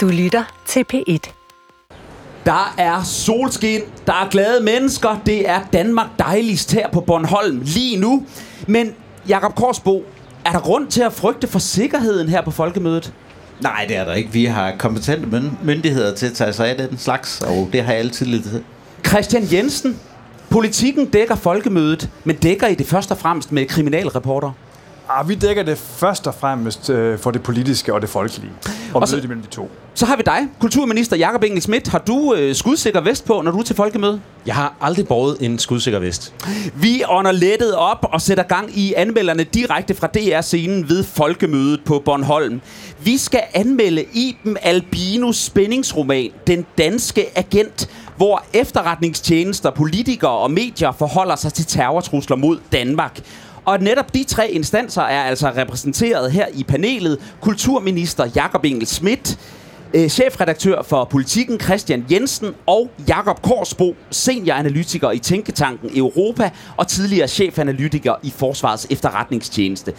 Du lytter til P1. Der er solskin, der er glade mennesker, det er Danmark dejligst her på Bornholm lige nu. Men Jakob Korsbo, er der grund til at frygte for sikkerheden her på folkemødet? Nej, det er der ikke. Vi har kompetente myndigheder til at tage sig af den slags, og det har jeg altid lidt til. Christian Jensen, politikken dækker folkemødet, men dækker I det først og fremmest med kriminalreporter? Ah, vi dækker det først og fremmest øh, for det politiske og det folkelige. Og, og så, mellem de to. Så har vi dig, kulturminister Jakob Engel Schmidt. Har du øh, skudsikker vest på, når du er til folkemøde? Jeg har aldrig båret en skudsikker vest. Vi ånder lettet op og sætter gang i anmelderne direkte fra DR-scenen ved folkemødet på Bornholm. Vi skal anmelde Iben Albinus spændingsroman, Den Danske Agent, hvor efterretningstjenester, politikere og medier forholder sig til terrortrusler mod Danmark. Og netop de tre instanser er altså repræsenteret her i panelet. Kulturminister Jakob Engel Schmidt, øh, chefredaktør for Politiken Christian Jensen og Jakob Korsbo, senioranalytiker i Tænketanken Europa og tidligere chefanalytiker i Forsvarets efterretningstjeneste.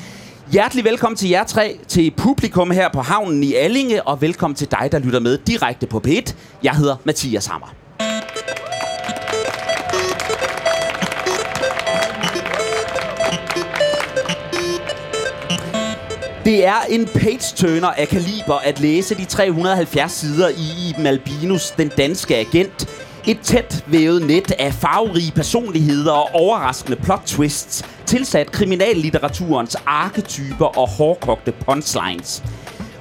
Hjertelig velkommen til jer tre, til publikum her på havnen i Allinge, og velkommen til dig, der lytter med direkte på P1. Jeg hedder Mathias Hammer. Det er en page-turner af kaliber at læse de 370 sider i Iben Albinus, den danske agent. Et tæt vævet net af farverige personligheder og overraskende plot twists, tilsat kriminallitteraturens arketyper og hårdkogte punchlines.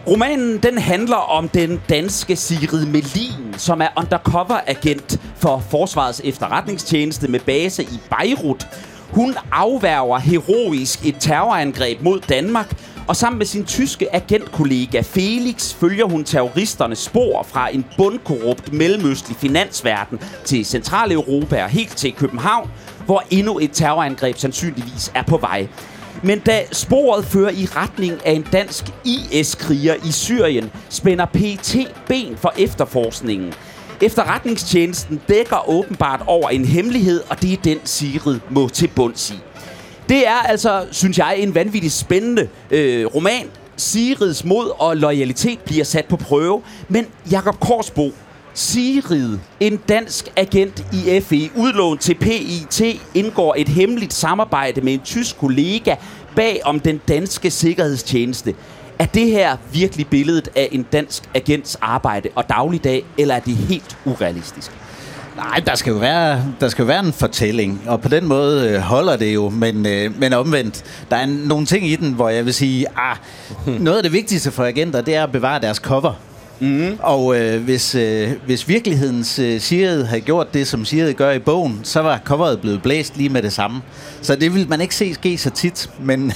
Romanen den handler om den danske Sigrid Melin, som er undercover-agent for Forsvarets efterretningstjeneste med base i Beirut. Hun afværger heroisk et terrorangreb mod Danmark, og sammen med sin tyske agentkollega Felix følger hun terroristernes spor fra en bundkorrupt mellemøstlig finansverden til Centraleuropa og helt til København, hvor endnu et terrorangreb sandsynligvis er på vej. Men da sporet fører i retning af en dansk IS-kriger i Syrien, spænder PT ben for efterforskningen. Efterretningstjenesten dækker åbenbart over en hemmelighed, og det er den Sigrid må til bunds i. Det er altså, synes jeg, en vanvittig spændende øh, roman. Sigrids mod og loyalitet bliver sat på prøve. Men Jakob Korsbo, Sigrid, en dansk agent i FE, udlånt til PIT, indgår et hemmeligt samarbejde med en tysk kollega bag om den danske sikkerhedstjeneste. Er det her virkelig billedet af en dansk agents arbejde og dagligdag, eller er det helt urealistisk? Nej, der skal jo være, der skal jo være en fortælling, og på den måde øh, holder det jo, men, øh, men omvendt, der er nogle ting i den, hvor jeg vil sige, ah, noget af det vigtigste for agenter, det er at bevare deres cover. Mm. Og øh, hvis, øh, hvis virkelighedens øh, Sigrid havde gjort det, som Sigrid gør i bogen, så var coveret blevet blæst lige med det samme. Så det vil man ikke se ske så tit, men,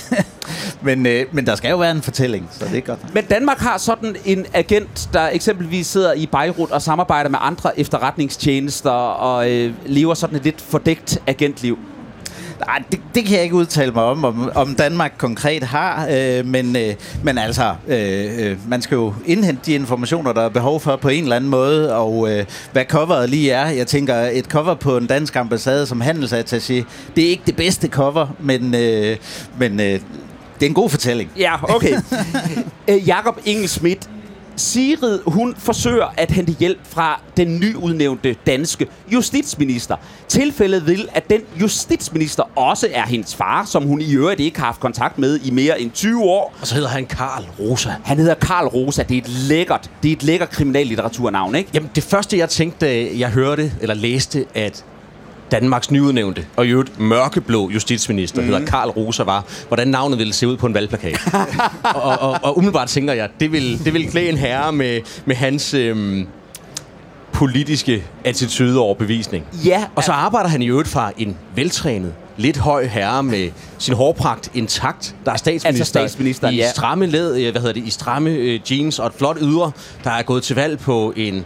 men, øh, men der skal jo være en fortælling, så det er godt. Men Danmark har sådan en agent, der eksempelvis sidder i Beirut og samarbejder med andre efterretningstjenester og øh, lever sådan et lidt fordækt agentliv. Nej, det, det kan jeg ikke udtale mig om, om, om Danmark konkret har, øh, men, øh, men altså, øh, øh, man skal jo indhente de informationer, der er behov for på en eller anden måde, og øh, hvad coveret lige er. Jeg tænker, et cover på en dansk ambassade som handelsattaché, det er ikke det bedste cover, men, øh, men øh, det er en god fortælling. Ja, okay. øh, Jakob Schmidt, Sigrid, hun forsøger at hente hjælp fra den nyudnævnte danske justitsminister. Tilfældet vil, at den justitsminister også er hendes far, som hun i øvrigt ikke har haft kontakt med i mere end 20 år. Og så hedder han Karl Rosa. Han hedder Karl Rosa. Det er et lækkert, det er et lækkert kriminallitteraturnavn, ikke? Jamen, det første, jeg tænkte, jeg hørte eller læste, at Danmarks nyudnævnte og i øvrigt mørkeblå justitsminister, mm. hedder Karl Rosa, var, hvordan navnet ville se ud på en valgplakat. og, og, og, umiddelbart tænker jeg, det vil, det vil klæde en herre med, med hans... Øhm, politiske attitude og overbevisning. Ja. Og så arbejder han i øvrigt fra en veltrænet, lidt høj herre med sin hårpragt intakt, der er statsminister, altså statsminister i ja. stramme led, øh, hvad hedder det, i stramme øh, jeans og et flot ydre, der er gået til valg på en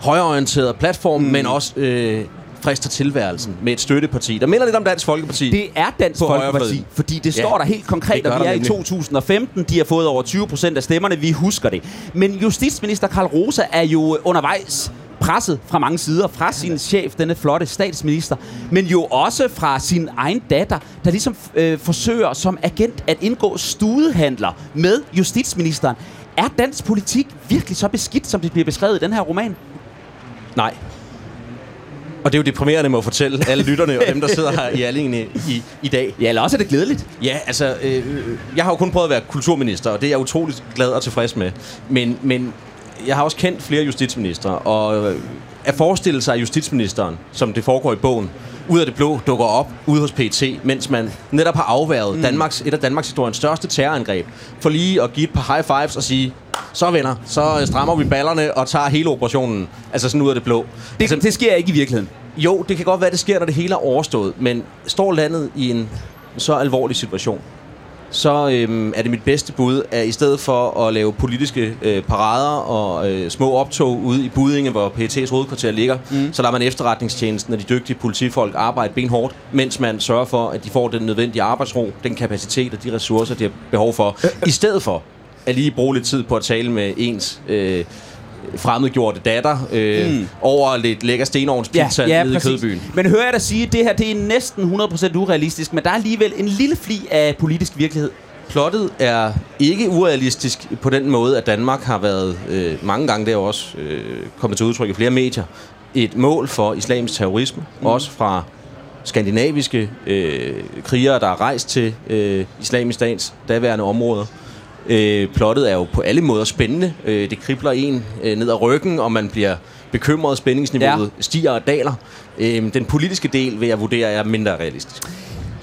højorienteret platform, mm. men også øh, frister tilværelsen med et støtteparti, der minder lidt om Dansk Folkeparti. Det er Dansk Folkeparti, fordi det står ja, der helt konkret, at vi er i 2015. De har fået over 20 procent af stemmerne. Vi husker det. Men justitsminister Karl Rosa er jo undervejs presset fra mange sider, fra sin chef, denne flotte statsminister, men jo også fra sin egen datter, der ligesom øh, forsøger som agent at indgå studehandler med justitsministeren. Er dansk politik virkelig så beskidt, som det bliver beskrevet i den her roman? Nej. Og det er jo deprimerende med at fortælle alle lytterne og dem, der sidder her i Allinge i, i dag. Ja, eller også er det glædeligt. Ja, altså, øh, jeg har jo kun prøvet at være kulturminister, og det er jeg utroligt glad og tilfreds med. Men, men jeg har også kendt flere justitsministre, og øh, at forestille sig justitsministeren, som det foregår i bogen, ud af det blå dukker op ude hos PET, mens man netop har afværget mm. Danmarks, et af Danmarks historiens største terrorangreb, for lige at give et par high fives og sige, så venner, så øh, strammer vi ballerne og tager hele operationen, altså sådan ud af det blå. Det, altså, det sker ikke i virkeligheden. Jo, det kan godt være, det sker, når det hele er overstået, men står landet i en så alvorlig situation, så øhm, er det mit bedste bud, at i stedet for at lave politiske øh, parader og øh, små optog ude i Budinge, hvor PET's hovedkvarter ligger, mm. så lader man efterretningstjenesten og de dygtige politifolk arbejde benhårdt, mens man sørger for, at de får den nødvendige arbejdsro, den kapacitet og de ressourcer, de har behov for, i stedet for at lige bruge lidt tid på at tale med ens... Øh, fremmedgjorte datter øh, mm. over lidt lækker stenovnspizza ja, ja, nede præcis. i Kødbyen. Men hører jeg dig sige, at det her det er næsten 100% urealistisk, men der er alligevel en lille fli af politisk virkelighed. Plottet er ikke urealistisk på den måde, at Danmark har været øh, mange gange, der også øh, kommet til udtryk i flere medier, et mål for islamisk terrorisme, mm. også fra skandinaviske øh, krigere, der er rejst til øh, islamisk stats daværende områder. Øh, plottet er jo på alle måder spændende. Øh, det kribler en øh, ned ad ryggen, og man bliver bekymret. Spændingsniveauet ja. stiger og daler. Øh, den politiske del vil jeg vurdere er mindre realistisk.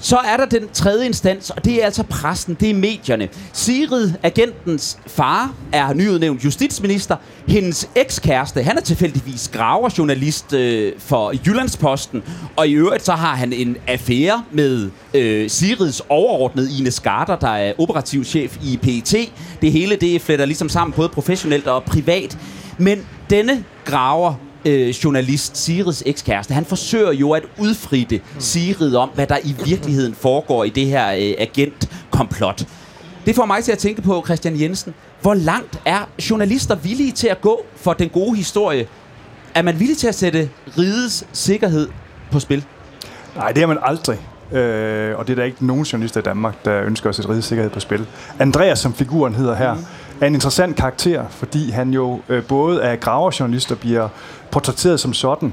Så er der den tredje instans, og det er altså pressen, det er medierne. Sigrid, agentens far, er nyudnævnt justitsminister. Hendes ekskæreste, han er tilfældigvis graverjournalist øh, for Jyllandsposten. Og i øvrigt så har han en affære med øh, Sigrids overordnede Ine Skarter, der er operativ chef i PET. Det hele det fletter ligesom sammen både professionelt og privat. Men denne graver øh, journalist, Sirids ekskæreste, han forsøger jo at udfritte Sirid om, hvad der i virkeligheden foregår i det her øh, agentkomplot. Det får mig til at tænke på, Christian Jensen, hvor langt er journalister villige til at gå for den gode historie? Er man villig til at sætte rigets sikkerhed på spil? Nej, det er man aldrig. Øh, og det er der ikke nogen journalister i Danmark, der ønsker at sætte rigets sikkerhed på spil. Andreas, som figuren hedder her, mm er en interessant karakter, fordi han jo øh, både er graverjournalist og bliver portrætteret som sådan.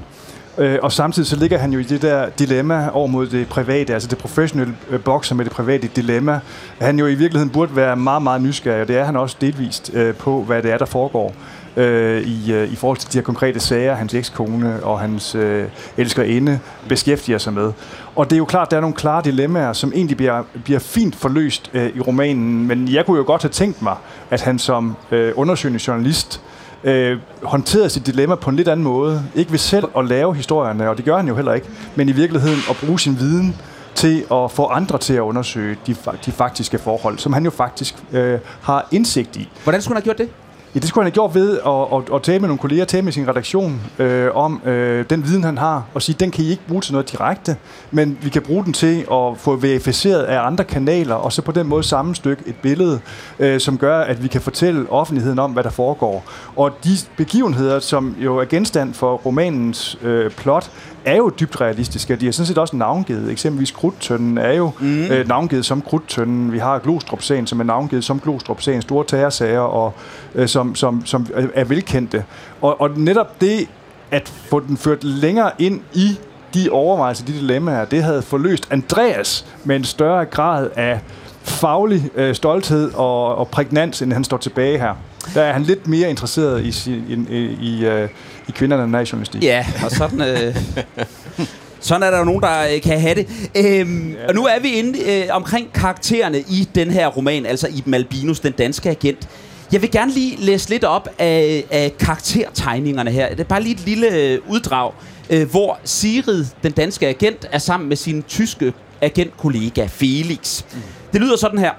Øh, og samtidig så ligger han jo i det der dilemma over mod det private, altså det professionelle øh, bokser med det private dilemma. Han jo i virkeligheden burde være meget, meget nysgerrig, og det er han også delvist øh, på, hvad det er, der foregår øh, i, øh, i forhold til de her konkrete sager, hans ekskone og hans øh, elskerinde beskæftiger sig med. Og det er jo klart, at der er nogle klare dilemmaer, som egentlig bliver, bliver fint forløst øh, i romanen, men jeg kunne jo godt have tænkt mig, at han som øh, undersøgende journalist øh, håndterede sit dilemma på en lidt anden måde. Ikke ved selv at lave historierne, og det gør han jo heller ikke, men i virkeligheden at bruge sin viden til at få andre til at undersøge de, de faktiske forhold, som han jo faktisk øh, har indsigt i. Hvordan skulle han have gjort det? Ja, det skulle han have gjort ved at, at, at tale med nogle kolleger, tale med sin redaktion øh, om øh, den viden, han har, og sige, den kan I ikke bruge til noget direkte, men vi kan bruge den til at få verificeret af andre kanaler, og så på den måde sammenstykke et billede, øh, som gør, at vi kan fortælle offentligheden om, hvad der foregår. Og de begivenheder, som jo er genstand for romanens øh, plot, er jo dybt realistiske. De er sådan set også navngivet. Eksempelvis Krudtønden er jo mm. øh, navngivet som Krudtønden. Vi har Glostrup-sagen, som er navngivet som Glostrup-sagen. Store terrorsager, og, øh, som, som, som er velkendte. Og, og netop det at få den ført længere ind i de overvejelser, de dilemmaer, det havde forløst Andreas med en større grad af faglig øh, stolthed og, og prægnans, end han står tilbage her. Der er han lidt mere interesseret i, i, i, i, øh, i kvinderne end journalistik. Ja, og sådan... Øh, sådan er der jo nogen, der øh, kan have det. Øhm, ja. Og nu er vi inde øh, omkring karaktererne i den her roman, altså i Malbinus, den danske agent. Jeg vil gerne lige læse lidt op af, af karaktertegningerne her. Det er bare lige et lille øh, uddrag, øh, hvor Sirid, den danske agent, er sammen med sin tyske agentkollega Felix. Mm. Det lyder sådan her.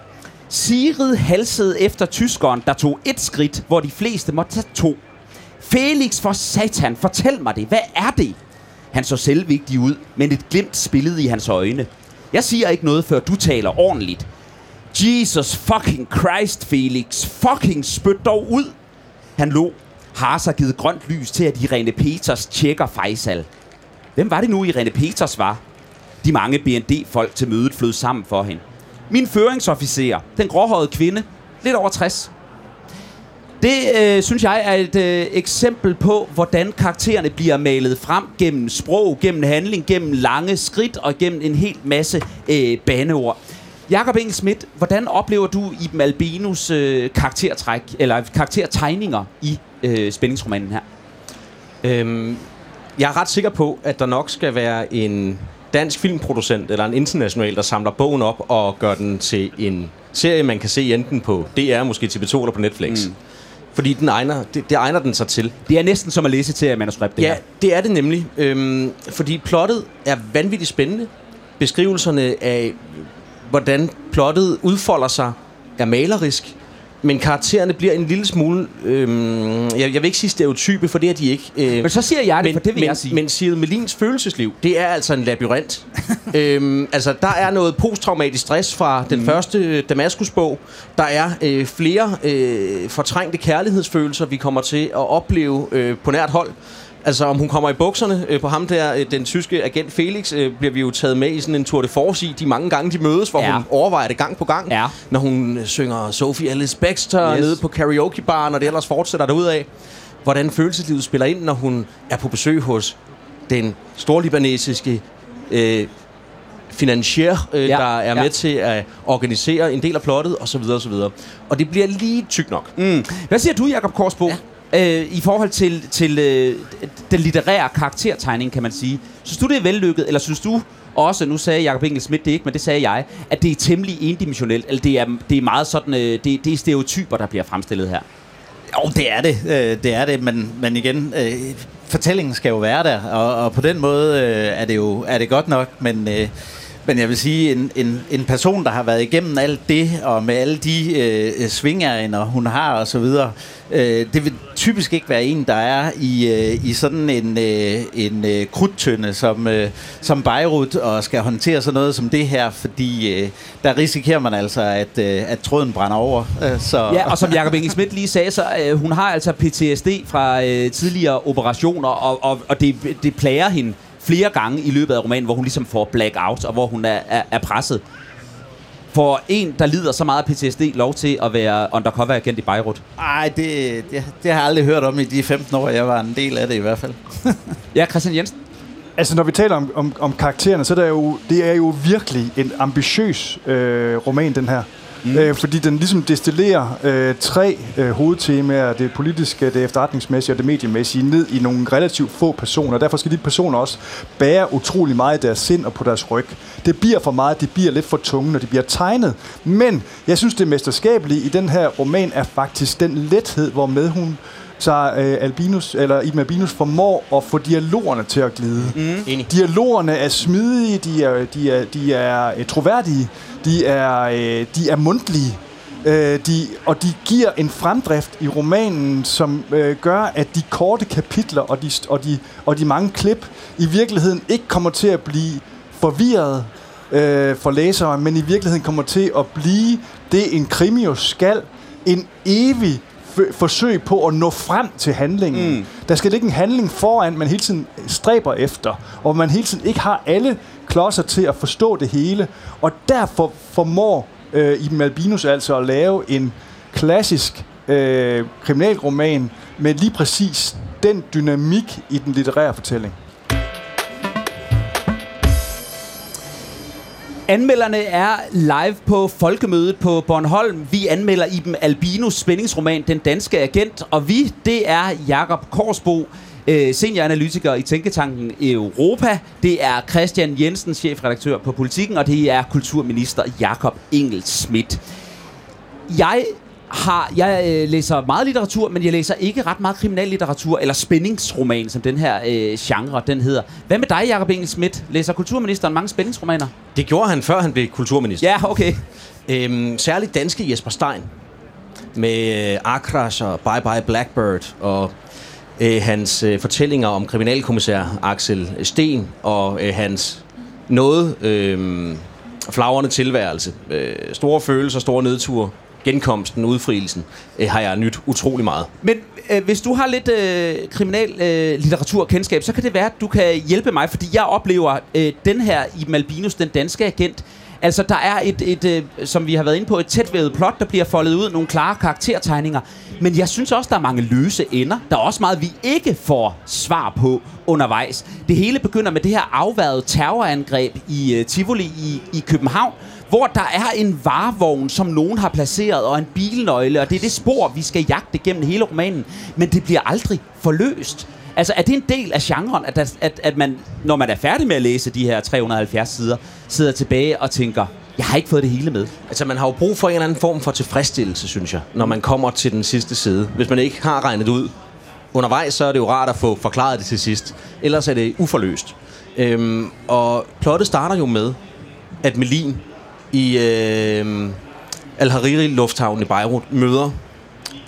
Sigrid halsede efter tyskeren, der tog et skridt, hvor de fleste måtte tage to. Felix for satan, fortæl mig det. Hvad er det? Han så selvvigtig ud, men et glimt spillede i hans øjne. Jeg siger ikke noget, før du taler ordentligt. Jesus fucking Christ, Felix. Fucking spyt dog ud. Han lå. Har så givet grønt lys til, at Irene Peters tjekker Faisal. Hvem var det nu, Irene Peters var? De mange BND-folk til mødet flød sammen for hende. Min føringsofficer, den gråhårede kvinde, lidt over 60. Det øh, synes jeg er et øh, eksempel på, hvordan karaktererne bliver malet frem gennem sprog, gennem handling, gennem lange skridt og gennem en hel masse øh, baneord. Jakob Engel Schmidt, hvordan oplever du Iben Albinus øh, karaktertræk, eller karaktertegninger i øh, spændingsromanen her? Øhm, jeg er ret sikker på, at der nok skal være en dansk filmproducent eller en international, der samler bogen op og gør den til en serie, man kan se enten på DR, måske TV2 eller på Netflix. Mm. Fordi den egner, det, det egner den sig til. Det er næsten som at læse til manuskript, det Ja, her. det er det nemlig. Øhm, fordi plottet er vanvittigt spændende. Beskrivelserne af, hvordan plottet udfolder sig, er malerisk. Men karaktererne bliver en lille smule... Øhm, jeg, jeg vil ikke sige stereotype, for det er de ikke. Øh, Men så siger jeg det, men, for det vil men, jeg sige. Men Cyril Melins følelsesliv, det er altså en labyrint. øhm, altså, der er noget posttraumatisk stress fra den mm. første Damaskus-bog. Der er øh, flere øh, fortrængte kærlighedsfølelser, vi kommer til at opleve øh, på nært hold. Altså, om hun kommer i bukserne øh, på ham der, øh, den tyske agent Felix, øh, bliver vi jo taget med i sådan en tour de force i de mange gange, de mødes, hvor Ja. hun overvejer det gang på gang. Ja. Når hun øh, synger Sophie Alice Baxter Yes. nede på karaoke-baren, og det ellers fortsætter derudad. Hvordan følelseslivet spiller ind, når hun er på besøg hos den storlibanesiske øh, financier, øh, ja, der er ja. med til at organisere en del af plottet, osv. osv. Og det bliver lige tyk nok. Mm. Hvad siger du, Jakob Korsbo? Ja. Øh, I forhold til, til øh, den litterære karaktertegning, kan man sige. Synes du, det er vellykket, eller synes du også, nu sagde Jakob Engel Schmidt det ikke, men det sagde jeg, at det er temmelig endimensionelt, eller det er, det er meget sådan, øh, det, det er stereotyper, der bliver fremstillet her? Jo, det er det. Øh, det er det, men, men igen, øh, fortællingen skal jo være der, og, og på den måde øh, er det jo er det godt nok, men... Øh, men jeg vil sige, en, en, en person, der har været igennem alt det, og med alle de øh, svingerinder, hun har og så videre, øh, det vil typisk ikke være en, der er i, øh, i sådan en, øh, en øh, krudtønde som, øh, som Beirut, og skal håndtere sådan noget som det her, fordi øh, der risikerer man altså, at, øh, at tråden brænder over. Øh, så, Ja, og som Jakob Inge Schmidt lige sagde, så øh, hun har altså PTSD fra øh, tidligere operationer, og, og, og det, det plager hende flere gange i løbet af romanen, hvor hun ligesom får blackout, og hvor hun er, er, er presset. For en, der lider så meget af PTSD, lov til at være undercover-agent i Beirut. Ej, det, det, det har jeg aldrig hørt om i de 15 år, jeg var en del af det i hvert fald. Ja, Christian Jensen. Altså, når vi taler om, om, om karaktererne, så er det jo, det er jo virkelig en ambitiøs øh, roman, den her. Mm. Øh, fordi den ligesom destillerer øh, tre øh, hovedtemaer, det politiske, det efterretningsmæssige og det mediemæssige, ned i nogle relativt få personer. Derfor skal de personer også bære utrolig meget i deres sind og på deres ryg. Det bliver for meget, det bliver lidt for tunge, når de bliver tegnet. Men jeg synes, det mesterskabelige i den her roman er faktisk den lethed, hvormed hun så øh, Albinus, eller Ibn Albinus formår at få dialogerne til at glide. Mm. Enig. Dialogerne er smidige, de er, de er, de er øh, troværdige, de er, øh, de er mundtlige, øh, de, og de giver en fremdrift i romanen, som øh, gør, at de korte kapitler og de, og, de, og de mange klip i virkeligheden ikke kommer til at blive forvirret øh, for læsere, men i virkeligheden kommer til at blive det, en krimi jo skal, en evig f- forsøg på at nå frem til handlingen. Mm. Der skal ligge en handling foran, man hele tiden stræber efter, og man hele tiden ikke har alle klodser til at forstå det hele. Og derfor formår øh, Iben Albinus altså at lave en klassisk øh, kriminalroman med lige præcis den dynamik i den litterære fortælling. Anmelderne er live på Folkemødet på Bornholm. Vi anmelder Iben Albinus spændingsroman Den Danske Agent, og vi, det er Jakob Korsbo, øh, senioranalytiker i Tænketanken Europa. Det er Christian Jensen, chefredaktør på Politiken, og det er kulturminister Jakob Engel Schmidt. Jeg har, jeg øh, læser meget litteratur, men jeg læser ikke ret meget kriminallitteratur, eller spændingsroman, som den her øh, genre, den hedder. Hvad med dig, Jacob Engel Schmidt? Læser kulturministeren mange spændingsromaner? Det gjorde han, før han blev kulturminister. Ja, okay. Øhm, særligt danske Jesper Stein med øh, Akras og Bye Bye Blackbird og øh, hans øh, fortællinger om kriminalkommissær Axel Sten og øh, hans noget øh, flagrende tilværelse. Øh, store følelser, store nedture, genkomsten, udfrielsen, øh, har jeg nyt utrolig meget. Men øh, hvis du har lidt øh, kriminal øh, litteraturkendskab, så kan det være, at du kan hjælpe mig, fordi jeg oplever øh, den her i Malbinus, den danske agent, Altså, der er et, et, øh, som vi har været inde på, et tætvævet plot, der bliver foldet ud, nogle klare karaktertegninger. Men jeg synes også, der er mange løse ender. Der er også meget, vi ikke får svar på undervejs. Det hele begynder med det her afværede terrorangreb i øh, Tivoli i, i København, hvor der er en varevogn, som nogen har placeret, og en bilnøgle, og det er det spor, vi skal jagte gennem hele romanen. Men det bliver aldrig forløst. Altså, er det en del af genren, at, der, at, at man, når man er færdig med at læse de her 370 sider, sidder tilbage og tænker, jeg har ikke fået det hele med. Altså, man har jo brug for en eller anden form for tilfredsstillelse, synes jeg, når man kommer til den sidste side. Hvis man ikke har regnet ud undervejs, så er det jo rart at få forklaret det til sidst. Ellers er det uforløst. Øhm, og plottet starter jo med, at Melin i øh, Al-Hariri lufthavnen i Beirut møder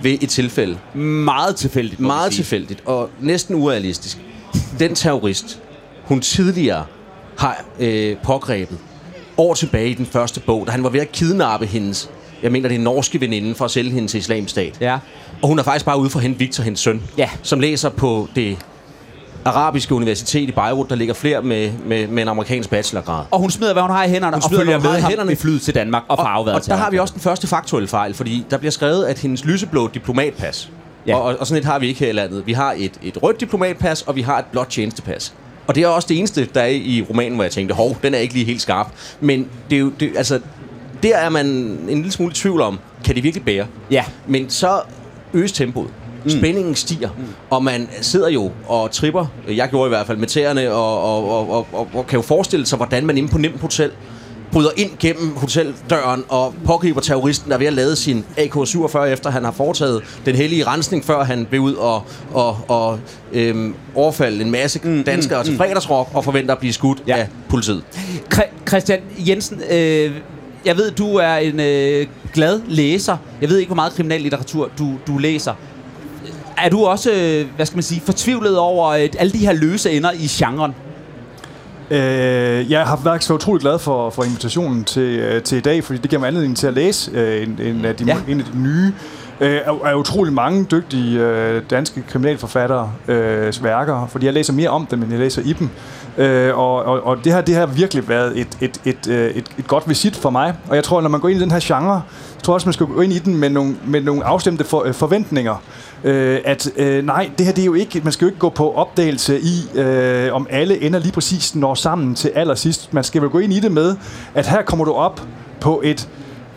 ved et tilfælde. Meget tilfældigt. Meget sige. tilfældigt og næsten urealistisk. Den terrorist, hun tidligere har øh, pågrebet år tilbage i den første bog, da han var ved at kidnappe hendes, jeg mener det er norske veninde, for at sælge hende til Islamisk Stat. Ja. Og hun er faktisk bare ude for at hente Victor, hendes søn, Ja. som læser på det arabiske universitet i Beirut, der ligger flere med, med, med en amerikansk bachelorgrad. Og hun smider, hvad hun har i hænderne, og smider, følger hun med hænderne. i flyet til Danmark og Og, afværet og der har vi også den første faktuelle fejl, fordi der bliver skrevet, at hendes lyseblå diplomatpas, Ja. og, og, og sådan et har vi ikke her i landet. Vi har et, et rødt diplomatpas, og vi har et blåt tjenestepas. Og det er også det eneste, der er i romanen, hvor jeg tænkte, hov, den er ikke lige helt skarp. Men det er jo, det, altså, der er man en lille smule i tvivl om, kan det virkelig bære? Ja. Men så øges tempoet. Mm. Spændingen stiger, mm. og man sidder jo og tripper, jeg gjorde i hvert fald med tæerne, og, og, og, og, og, og kan jo forestille sig, hvordan man inde på Nemt Hotel bryder ind gennem hoteldøren og pågriber terroristen, der er ved at lade sin AK-47, efter han har foretaget den hellige rensning, før han vil ud og, og, og øhm, overfalde en masse mm, danskere mm, til fredagsrock og forventer at blive skudt Ja. af politiet. Christian Jensen, øh, jeg ved, du er en øh, glad læser. Jeg ved ikke, hvor meget kriminallitteratur du, du læser. Er du også, øh, hvad skal man sige, fortvivlet over øh, alle de her løse ender i genren? Øh, jeg har været så utrolig glad for, for invitationen til, øh, til i dag, fordi det giver mig anledning til at læse øh, en, en, af de, Ja. en af de nye øh, af utrolig mange dygtige øh, danske kriminalforfattere øh, værker, fordi jeg læser mere om dem, end jeg læser i dem. Øh, og, og, og det, her, det har virkelig været et, et, et, et, et godt visit for mig. Og jeg tror, når man går ind i den her genre, jeg tror også, man skal gå ind i den med nogle, med nogle afstemte for, øh, forventninger. Øh, at øh, nej, det her det er jo ikke, man skal jo ikke gå på opdagelse i, øh, om alle ender lige præcis når sammen til allersidst. Man skal vel gå ind i det med, at her kommer du op på et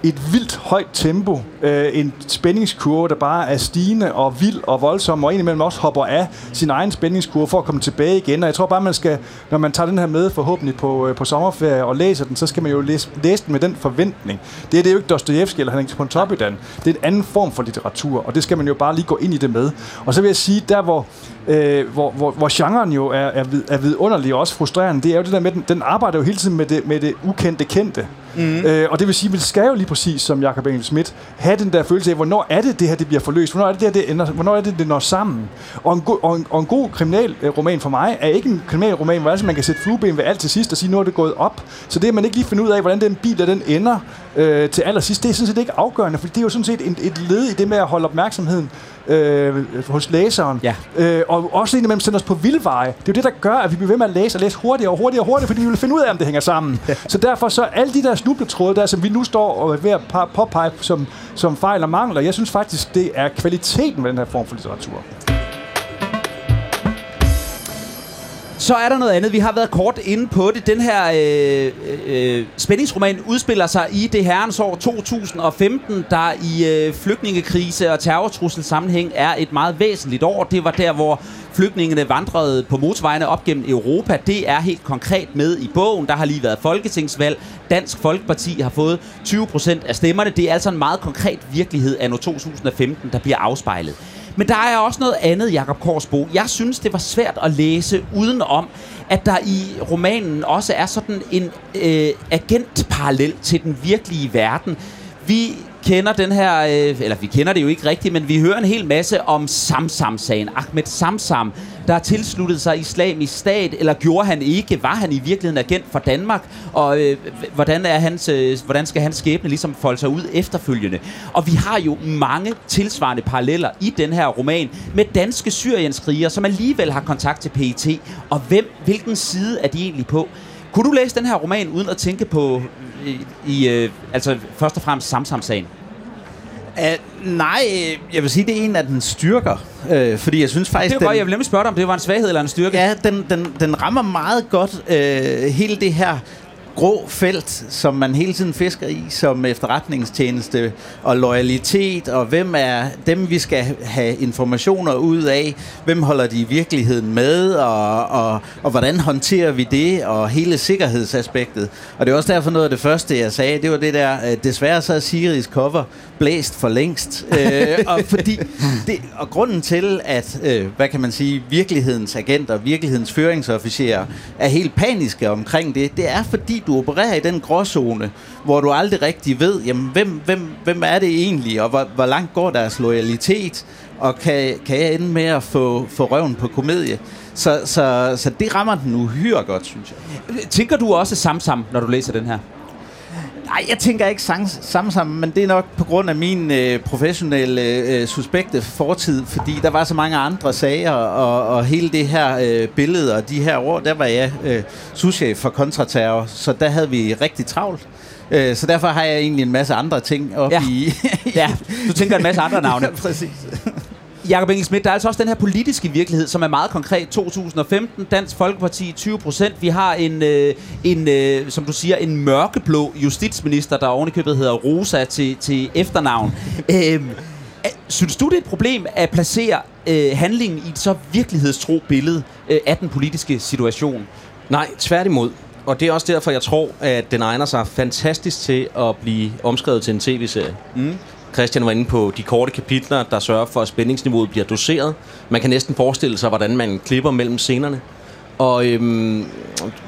et vildt højt tempo, øh, en spændingskurve, der bare er stigende og vild og voldsom, og indimellem også hopper af sin egen spændingskurve for at komme tilbage igen. Og jeg tror bare, man skal, når man tager den her med forhåbentlig på, øh, på sommerferie og læser den, så skal man jo læse, læse den med den forventning. Det, er- det er jo ikke Dostoyevsky eller Henrik Pontoppidan. Det er en anden form for litteratur, og det skal man jo bare lige gå ind i det med. Og så vil jeg sige, der hvor, øh, hvor, hvor, hvor genren jo er, er, vid, er vidunderlig og også frustrerende, det er jo det der med, den, den arbejder jo hele tiden med det, med det ukendte kendte. Mm. Øh, og det vil sige, at vi skal jo lige præcis, som Jacob Engel Schmidt, have den der følelse af, hvornår er det det her, det bliver forløst? Hvornår er det det her, det ender, hvornår er det, det når sammen? Og en, go- og en, og en god kriminalroman øh, for mig er ikke en kriminalroman, hvor altså man kan sætte flueben ved alt til sidst og sige, nu er det gået op. Så det, at man ikke lige finder ud af, hvordan den bil der, den ender øh, til allersidst, det er sådan set ikke afgørende, for det er jo sådan set et, et led i det med at holde opmærksomheden øh, hos læseren. Ja. Øh, og også indimellem sende os på vildveje. Det er jo det, der gør, at vi bliver ved med at læse og læse hurtigere og hurtigere og hurtigere, fordi vi vil finde ud af, om det hænger sammen. Ja. Så derfor så alle de der snubletråde der, som vi nu står og er ved at påpege som, som fejl og mangler, jeg synes faktisk, det er kvaliteten ved den her form for litteratur. Så er der noget andet. Vi har været kort inde på det. Den her øh, øh, øh spændingsroman udspiller sig i det herrens år 2015, der i øh, flygtningekrise og terrortrussel sammenhæng er et meget væsentligt år. Det var der, hvor flygtningene vandrede på motorvejene op gennem Europa. Det er helt konkret med i bogen. Der har lige været folketingsvalg. Dansk Folkeparti har fået 20 procent af stemmerne. Det er altså en meget konkret virkelighed af 2015, der bliver afspejlet. Men der er også noget andet, Jakob Korsbo. Jeg synes, det var svært at læse udenom, at der i romanen også er sådan en øh, agentparallel til den virkelige verden. Vi kender den her, øh, eller vi kender det jo ikke rigtigt, men vi hører en hel masse om Samsam-sagen. Ahmed Samsam, der har tilsluttet sig islamisk stat, eller gjorde han ikke? Var han i virkeligheden agent for Danmark? Og øh, hvordan, er hans, øh, hvordan skal hans skæbne ligesom folde sig ud efterfølgende? Og vi har jo mange tilsvarende paralleller i den her roman med danske syrienskriger, som alligevel har kontakt til PET. Og hvem, hvilken side er de egentlig på? Kunne du læse den her roman uden at tænke på, i, i øh, altså først og fremmest Samsam-sagen? Uh, nej, jeg vil sige, det er en af den styrker. Uh, fordi jeg synes faktisk... Det var godt, jeg vil nemlig spørge dig, om det var en svaghed eller en styrke. Ja, den, den, den rammer meget godt uh, hele det her grå felt, som man hele tiden fisker i, som efterretningstjeneste og loyalitet, og hvem er dem, vi skal have informationer ud af, hvem holder de i virkeligheden med, og, og, og hvordan håndterer vi det, og hele sikkerhedsaspektet. Og det er også derfor noget af det første, jeg sagde, det var det der, øh, desværre så er Siris cover blæst for længst. øh, og, fordi det, og grunden til, at, øh, hvad kan man sige, virkelighedens agenter, virkelighedens føringsofficerer er helt paniske omkring det, det er fordi, du opererer i den gråzone, hvor du aldrig rigtig ved, jamen, hvem, hvem, hvem er det egentlig, og hvor, hvor langt går deres loyalitet, og kan, kan jeg ende med at få, få røven på komedie. Så, så, så det rammer den uhyre godt, synes jeg. Tænker du også Samsam, når du læser den her? Nej, jeg tænker ikke sang, sammen sammen, men det er nok på grund af min øh, professionelle øh, suspekte fortid, fordi der var så mange andre sager, og, og hele det her øh, billede og de her år, der var jeg øh, souschef for kontraterror, så der havde vi rigtig travlt. Øh, så derfor har jeg egentlig en masse andre ting op Ja. i... Ja, du tænker en masse andre navne. ja, præcis. Jakob Engelsmidt, der er altså også den her politiske virkelighed, som er meget konkret. 2015, Dansk Folkeparti 20 procent. Vi har en, øh, en øh, som du siger, en mørkeblå justitsminister, der ovenikøbet hedder Rosa til, til efternavn. øhm, synes du, det er et problem at placere øh, handlingen i et så virkelighedstro billede øh, af den politiske situation? Nej, tværtimod. Og det er også derfor, jeg tror, at den egner sig fantastisk til at blive omskrevet til en tv-serie. Mm. Christian var inde på de korte kapitler, der sørger for, at spændingsniveauet bliver doseret. Man kan næsten forestille sig, hvordan man klipper mellem scenerne. Og øhm,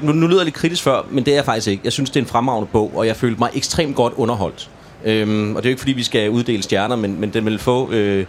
nu, nu lyder jeg lidt kritisk før, men det er jeg faktisk ikke. Jeg synes, det er en fremragende bog, og jeg følte mig ekstremt godt underholdt. Øhm, og det er jo ikke, fordi vi skal uddele stjerner, men, men den vil få øh,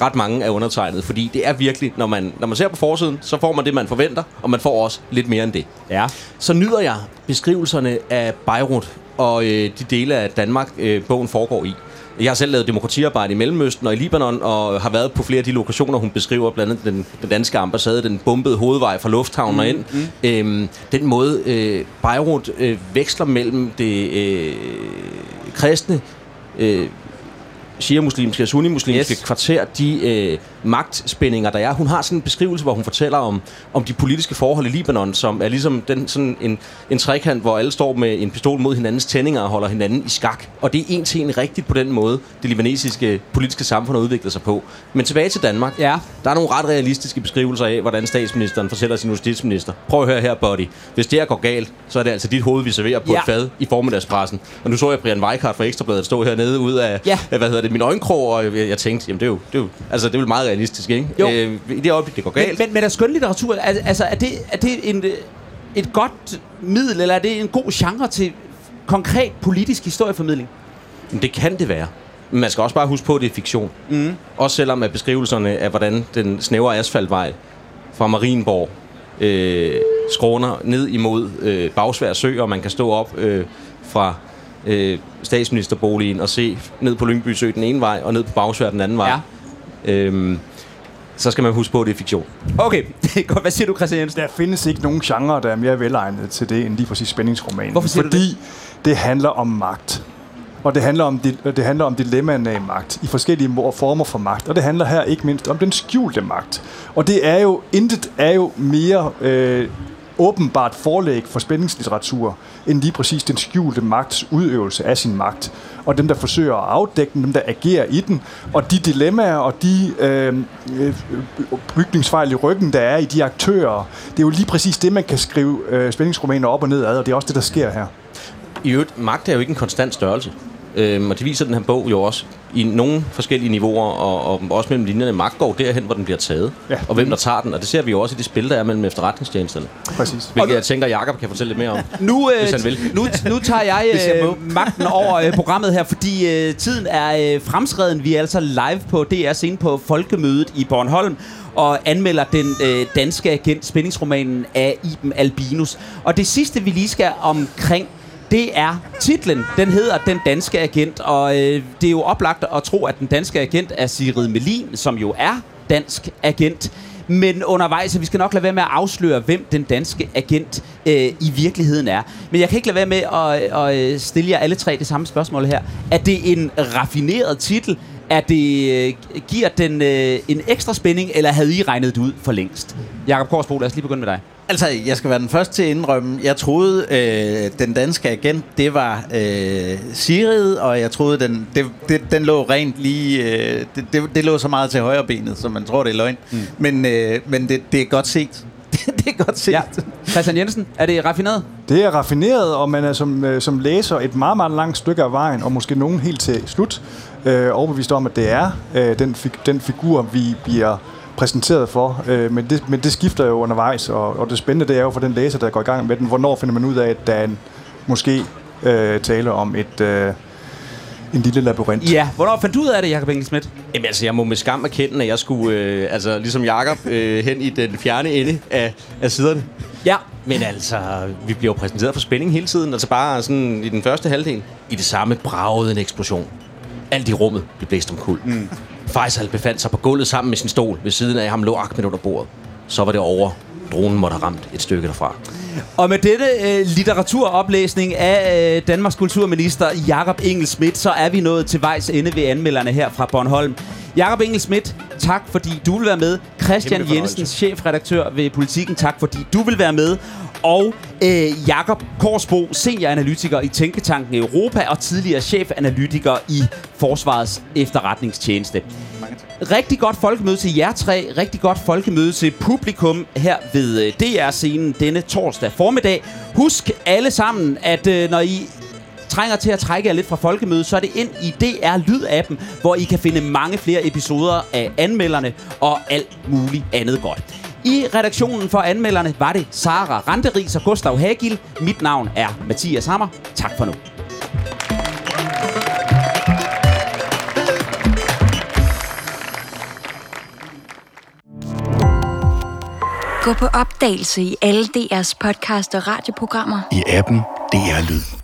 ret mange af undertegnet. Fordi det er virkelig, når man, når man ser på forsiden, så får man det, man forventer, og man får også lidt mere end det. Ja. Så nyder jeg beskrivelserne af Beirut og øh, de dele af Danmark, øh, bogen foregår i. Jeg har selv lavet demokratiarbejde i Mellemøsten og i Libanon, og har været på flere af de lokationer, hun beskriver, blandt andet den, den danske ambassade, den bombede hovedvej fra lufthavnen mm, ind. Mm. Øhm, den måde, øh, Beirut øh, veksler mellem det øh, kristne, øh, shia-muslimske og sunni-muslimske yes. kvarter, de øh, magtspændinger, der er. Hun har sådan en beskrivelse, hvor hun fortæller om, om de politiske forhold i Libanon, som er ligesom den, sådan en, en trekant, hvor alle står med en pistol mod hinandens tændinger og holder hinanden i skak. Og det er en til en rigtigt på den måde, det libanesiske politiske samfund har udviklet sig på. Men tilbage til Danmark. Ja. Der er nogle ret realistiske beskrivelser af, hvordan statsministeren fortæller sin justitsminister. Prøv at høre her, buddy. Hvis det her går galt, så er det altså dit hoved, vi serverer på Ja. et fad i formiddagspressen. Og nu så jeg Brian Weikart fra Ekstrabladet stå hernede ud af, Ja. hvad hedder det, min øjenkrog, og jeg, jeg tænkte, jamen det er jo, det er jo, altså det er jo meget realistisk, ikke? Jo. Øh, I det øjeblik, det går Men, galt. men, men er skønlitteratur, al- altså er det, er det en, øh, et godt middel, eller er det en god genre til konkret politisk historieformidling? Men det kan det være. Men man skal også bare huske på, at det er fiktion. Mm. Også selvom at beskrivelserne af, hvordan den snævre asfaltvej fra Marienborg øh, skråner ned imod øh, Bagsvær Sø, og man kan stå op øh, fra øh, statsministerboligen og se ned på Lyngby Sø den ene vej, og ned på Bagsvær den anden vej. Ja. Øhm, så skal man huske på, at det er fiktion. Okay, det er godt. Hvad siger du, Christian Jensen? Der findes ikke nogen genre, der er mere velegnet til det, end lige præcis spændingsromanen. Hvorfor siger du Fordi det handler om magt. Og det handler om, det, det handler om dilemmaerne af magt, i forskellige former for magt. Og det handler her ikke mindst om den skjulte magt. Og det er jo, intet er jo mere øh, åbenbart forlæg for spændingslitteratur, end lige præcis den skjulte magts udøvelse af sin magt. Og dem, der forsøger at afdække den, dem, der agerer i den, og de dilemmaer og de øh, øh, bygningsfejl i ryggen, der er i de aktører, det er jo lige præcis det, man kan skrive øh, spændingsromaner op og ned ad, og det er også det, der sker her. I øvrigt, magt er jo ikke en konstant størrelse. Øhm, og det viser den her bog jo også i nogle forskellige niveauer, og, og også mellem linjerne. Magt går derhen, hvor den bliver taget, Ja. og hvem der tager den. Og det ser vi jo også i det spil, der er mellem efterretningstjenesterne. Præcis. Hvilket jeg tænker, Jakob kan fortælle lidt mere om. Nu, øh, Hvis han vil. nu, nu tager jeg, øh, magten over øh, programmet her, fordi øh, tiden er øh, fremskreden. Vi er altså live på DR scene på Folkemødet i Bornholm og anmelder den øh, danske agent spændingsromanen af Iben Albinus. Og det sidste, vi lige skal omkring, det er titlen. Den hedder Den Danske Agent, og øh, det er jo oplagt at tro, at den danske agent er Sigrid Melin, som jo er dansk agent. Men undervejs, så vi skal nok lade være med at afsløre, hvem den danske agent øh, i virkeligheden er. Men jeg kan ikke lade være med at, at øh, stille jer alle tre det samme spørgsmål her. Er det en raffineret titel? Er det, øh, giver den øh, en ekstra spænding, eller havde I regnet det ud for længst? Jakob Korsbro, lad os lige begynde med dig. Altså, jeg skal være den første til at indrømme, jeg troede, øh, den danske agent, det var øh, Sigrid, og jeg troede, den, det, det, den lå rent lige... Øh, det, det, det lå så meget til højre benet, så man tror, det er løgn. Mm. Men, øh, men det, det er godt set. det er godt set. Ja. Christian Jensen, er det raffineret? Det er raffineret, og man er som, øh, som læser et meget, meget langt stykke af vejen, og måske nogen helt til slut, øh, overbevist om, at det er øh, den, fig, den figur, vi bliver præsenteret for. Øh, men, det, men det skifter jo undervejs, og, og det spændende det er jo for den læser, der går i gang med den, hvornår finder man ud af, at der er en, måske øh, tale om et... Øh, en lille labyrint. Ja, hvornår fandt du ud af det, Jacob Engelsmidt? Jamen altså, jeg må med skam erkende, at jeg skulle, øh, altså ligesom Jakob, øh, hen i den fjerne ende af, af siderne. Ja. Men altså, vi bliver jo præsenteret for spænding hele tiden. Altså bare sådan i den første halvdel. I det samme bragede en eksplosion. Alt i rummet blev blæst om kul. Mm. Faisal befandt sig på gulvet sammen med sin stol. Ved siden af ham lå Ahmed under bordet. Så var det over. Dronen måtte have ramt et stykke derfra. Og med dette øh, litteraturoplæsning af øh, Danmarks kulturminister Jakob Engel Schmidt, så er vi nået til vejs ende ved anmelderne her fra Bornholm. Jakob Engelsmidt, tak fordi du vil være med. Christian Jensen, chefredaktør ved Politiken, tak fordi du vil være med. Og øh, Jakob Korsbo, senioranalytiker i Tænketanken Europa og tidligere chefanalytiker i Forsvarets efterretningstjeneste. Rigtig godt folkemøde til jer tre. Rigtig godt folkemøde til publikum her ved øh, DR-scenen denne torsdag formiddag. Husk alle sammen, at øh, når I trænger til at trække jer lidt fra folkemødet, så er det ind i DR Lyd-appen, hvor I kan finde mange flere episoder af anmelderne og alt muligt andet godt. I redaktionen for anmelderne var det Sara Randeris og Gustav Hagil. Mit navn er Mathias Hammer. Tak for nu. Gå på opdagelse i alle DR's podcast og radioprogrammer. I appen DR Lyd.